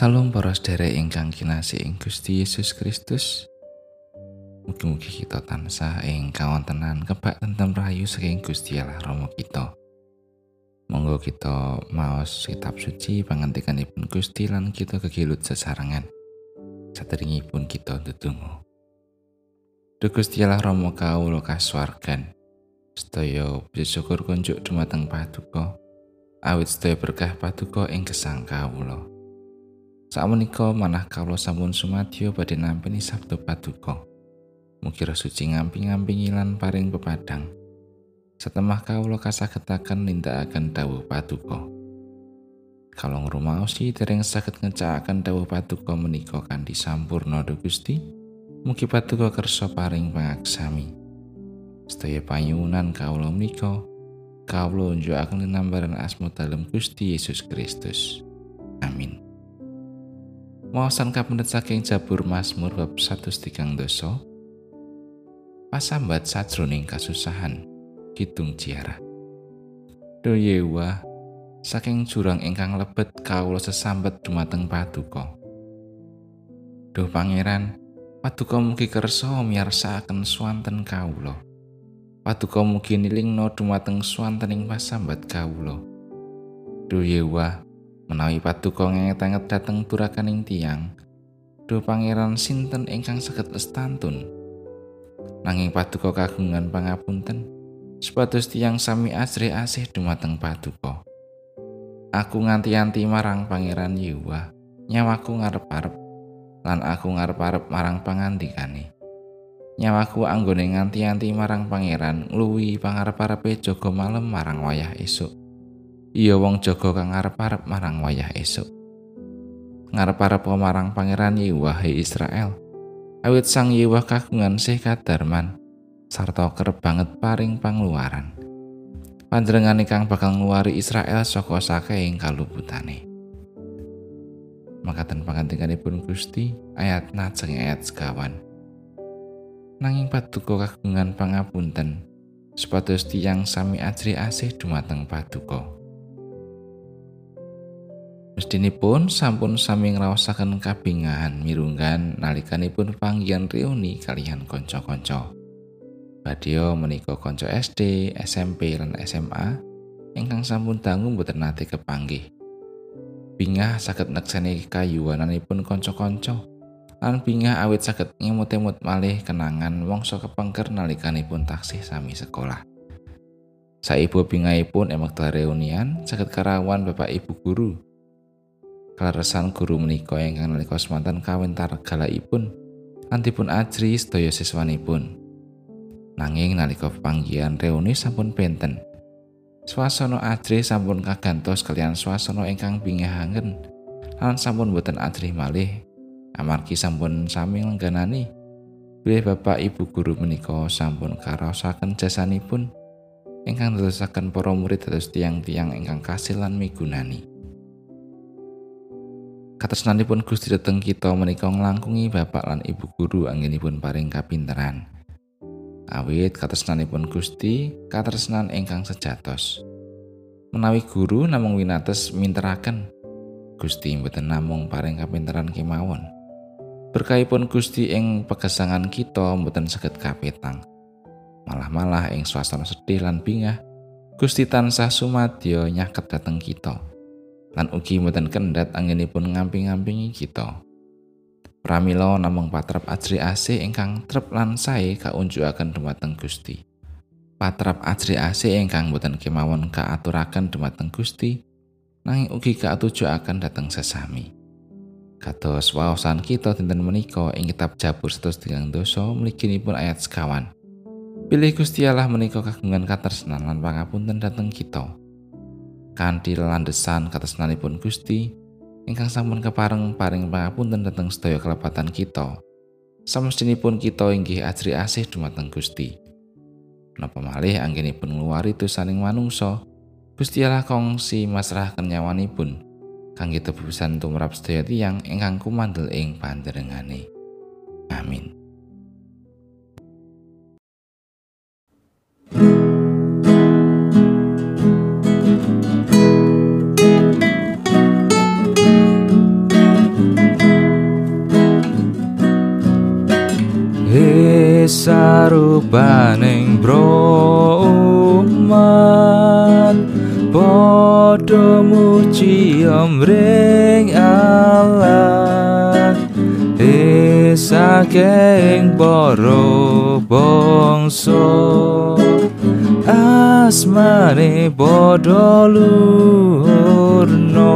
Salam para sedherek ingkang kinasih ing Gusti Yesus Kristus. Mugi-mugi kita tansah ing kawontenan kebak tentem rayu saking Gusti Allah Rama kita. Monggo kita maos kitab suci pangantikanipun Gusti lan kita kegilut sesarengan. Sateringipun kita ndedonga. Duh Gusti Allah Rama kawula kasuwargan. Sedaya syukur kunjuk dumateng Paduka. Awit sedaya berkah Paduka ing gesang kawula. Sakmenika manah kawula sampun sumadyo badhe nampi Sabtu Paduka. Mugi suci ngamping-ngampingi lan paring pepadang. Setemah kawula kasagetaken nindakaken dawuh Paduka. Kalong rumaosi dereng saged ngecakaken dawuh Paduka menika kanthi sampurna Gusti. Mugi Paduka kersa paring pangaksami. Sedaya panyuwunan kawula menika kawula njuakaken linambaran asma dalem Gusti Yesus Kristus. Mawasan kapendet saking Jabur Mazmur bab 103 dosa. Pasambat sajroning kasusahan. Kidung Ciara. Do yewa saking jurang ingkang lebet kawula sesambet dumateng paduka. Duh Pangeran, paduka mugi kersa miyarsakaken swanten kawula. Paduka mugi nilingno dumateng swantening pasambat kawula. Do yewa menawi paduka ngenget-enget dhateng durakaning tiang do pangeran sinten ingkang saged lestantun? Nanging paduka kagungan pangapunten supados tiang sami asri asih dumateng paduka aku nganti-anti marang pangeran Yewa nyawaku ngarep-arep lan aku ngarep-arep marang pangandikane. Nyawaku anggone nganti-anti marang pangeran ngluwi pangarep-arepe jaga malem marang wayah esuk iya wong jaga kang ngarep-arep marang wayah esuk. Ngarep-arep marang pangeran Yehuwah Israel. Awit sang Yehuwah kagungan sih kadarman sarta kerep banget paring pangluaran. Panjenengane kang bakal ngluwari Israel saka saking kaluputane. Makaten pangantikanipun Gusti ayat najeng ayat sekawan. Nanging paduka kagungan pangapunten supados tiyang sami ajri asih dumateng paduka. Mestinipun sampun sami ngraosaken kabingahan mirunggan nalikanipun panggihan reuni kalian kanca-kanca. Badya menika kanca SD, SMP lan SMA ingkang sampun dangu mboten nate kepanggih. Bingah saged nekseni kayuwananipun kanca-kanca. Lan bingah awit saged ngemut-emut malih kenangan mangsa kepengker nalikanipun taksih sami sekolah. Saibu bingahipun emek reunian saged karawan Bapak Ibu guru kaleresan guru menika ingkang nalika semanten kawintar galaipun lan dipun ajri sedaya siswanipun. Nanging nalika panggihan reuni sampun benten. Swasana ajri sampun kagantos kalian swasana ingkang bingahangen lan sampun boten ajri malih amargi sampun sami lengganani bilih Bapak Ibu guru menika sampun karaosaken jasanipun ingkang dadosaken para murid dados tiang-tiang ingkang kasilan migunani. Katresnanipun Gusti dhateng kita menika nglangkungi Bapak lan Ibu guru anggenipun paring kapinteran. Awit katresnanipun Gusti katresnan ingkang sejatos. Menawi guru namung winates minteraken Gusti mboten namung paring kapinteran kemawon. Berkahipun Gusti ing pegesangan kita mboten saged kapetang. Malah-malah ing swasana sedih lan bingah Gusti tansah sumadyo nyaket dhateng kita. Lan ugi mboten kendhat anggenipun ngamping-ngampingi kita. Pramila namung patrap ajri asih ingkang trep lan sae kaunjukaken dumateng Gusti. Patrap ajri asih ingkang boten kemawon kaaturaken dumateng Gusti, nanging ugi kaatujukaken dhateng sesami. Kados waosan kita dinten menika ing kitab Jabur 103 dosa mliginipun ayat sekawan. Pilih Gusti Allah menika kagungan katresnan lan pangapunten dhateng kita. Kanthi landesan katresnanipun Gusti ingkang sampun kepareng paring pangapunten dhateng sedaya kelepatan kita. Samestinipun kita inggih ajri asih dumateng Gusti. Napa malih anggenipun ngluwari dosaning manungsa, Gusti Allah kongsi masrah kenyawanipun kangge tebusan tumrap sedaya tiyang ingkang kumandel ing panjenengane. Amin. Parubaning bro umat. Padha muji omring Allah. Saking para bangsa. Asmane padha luhurna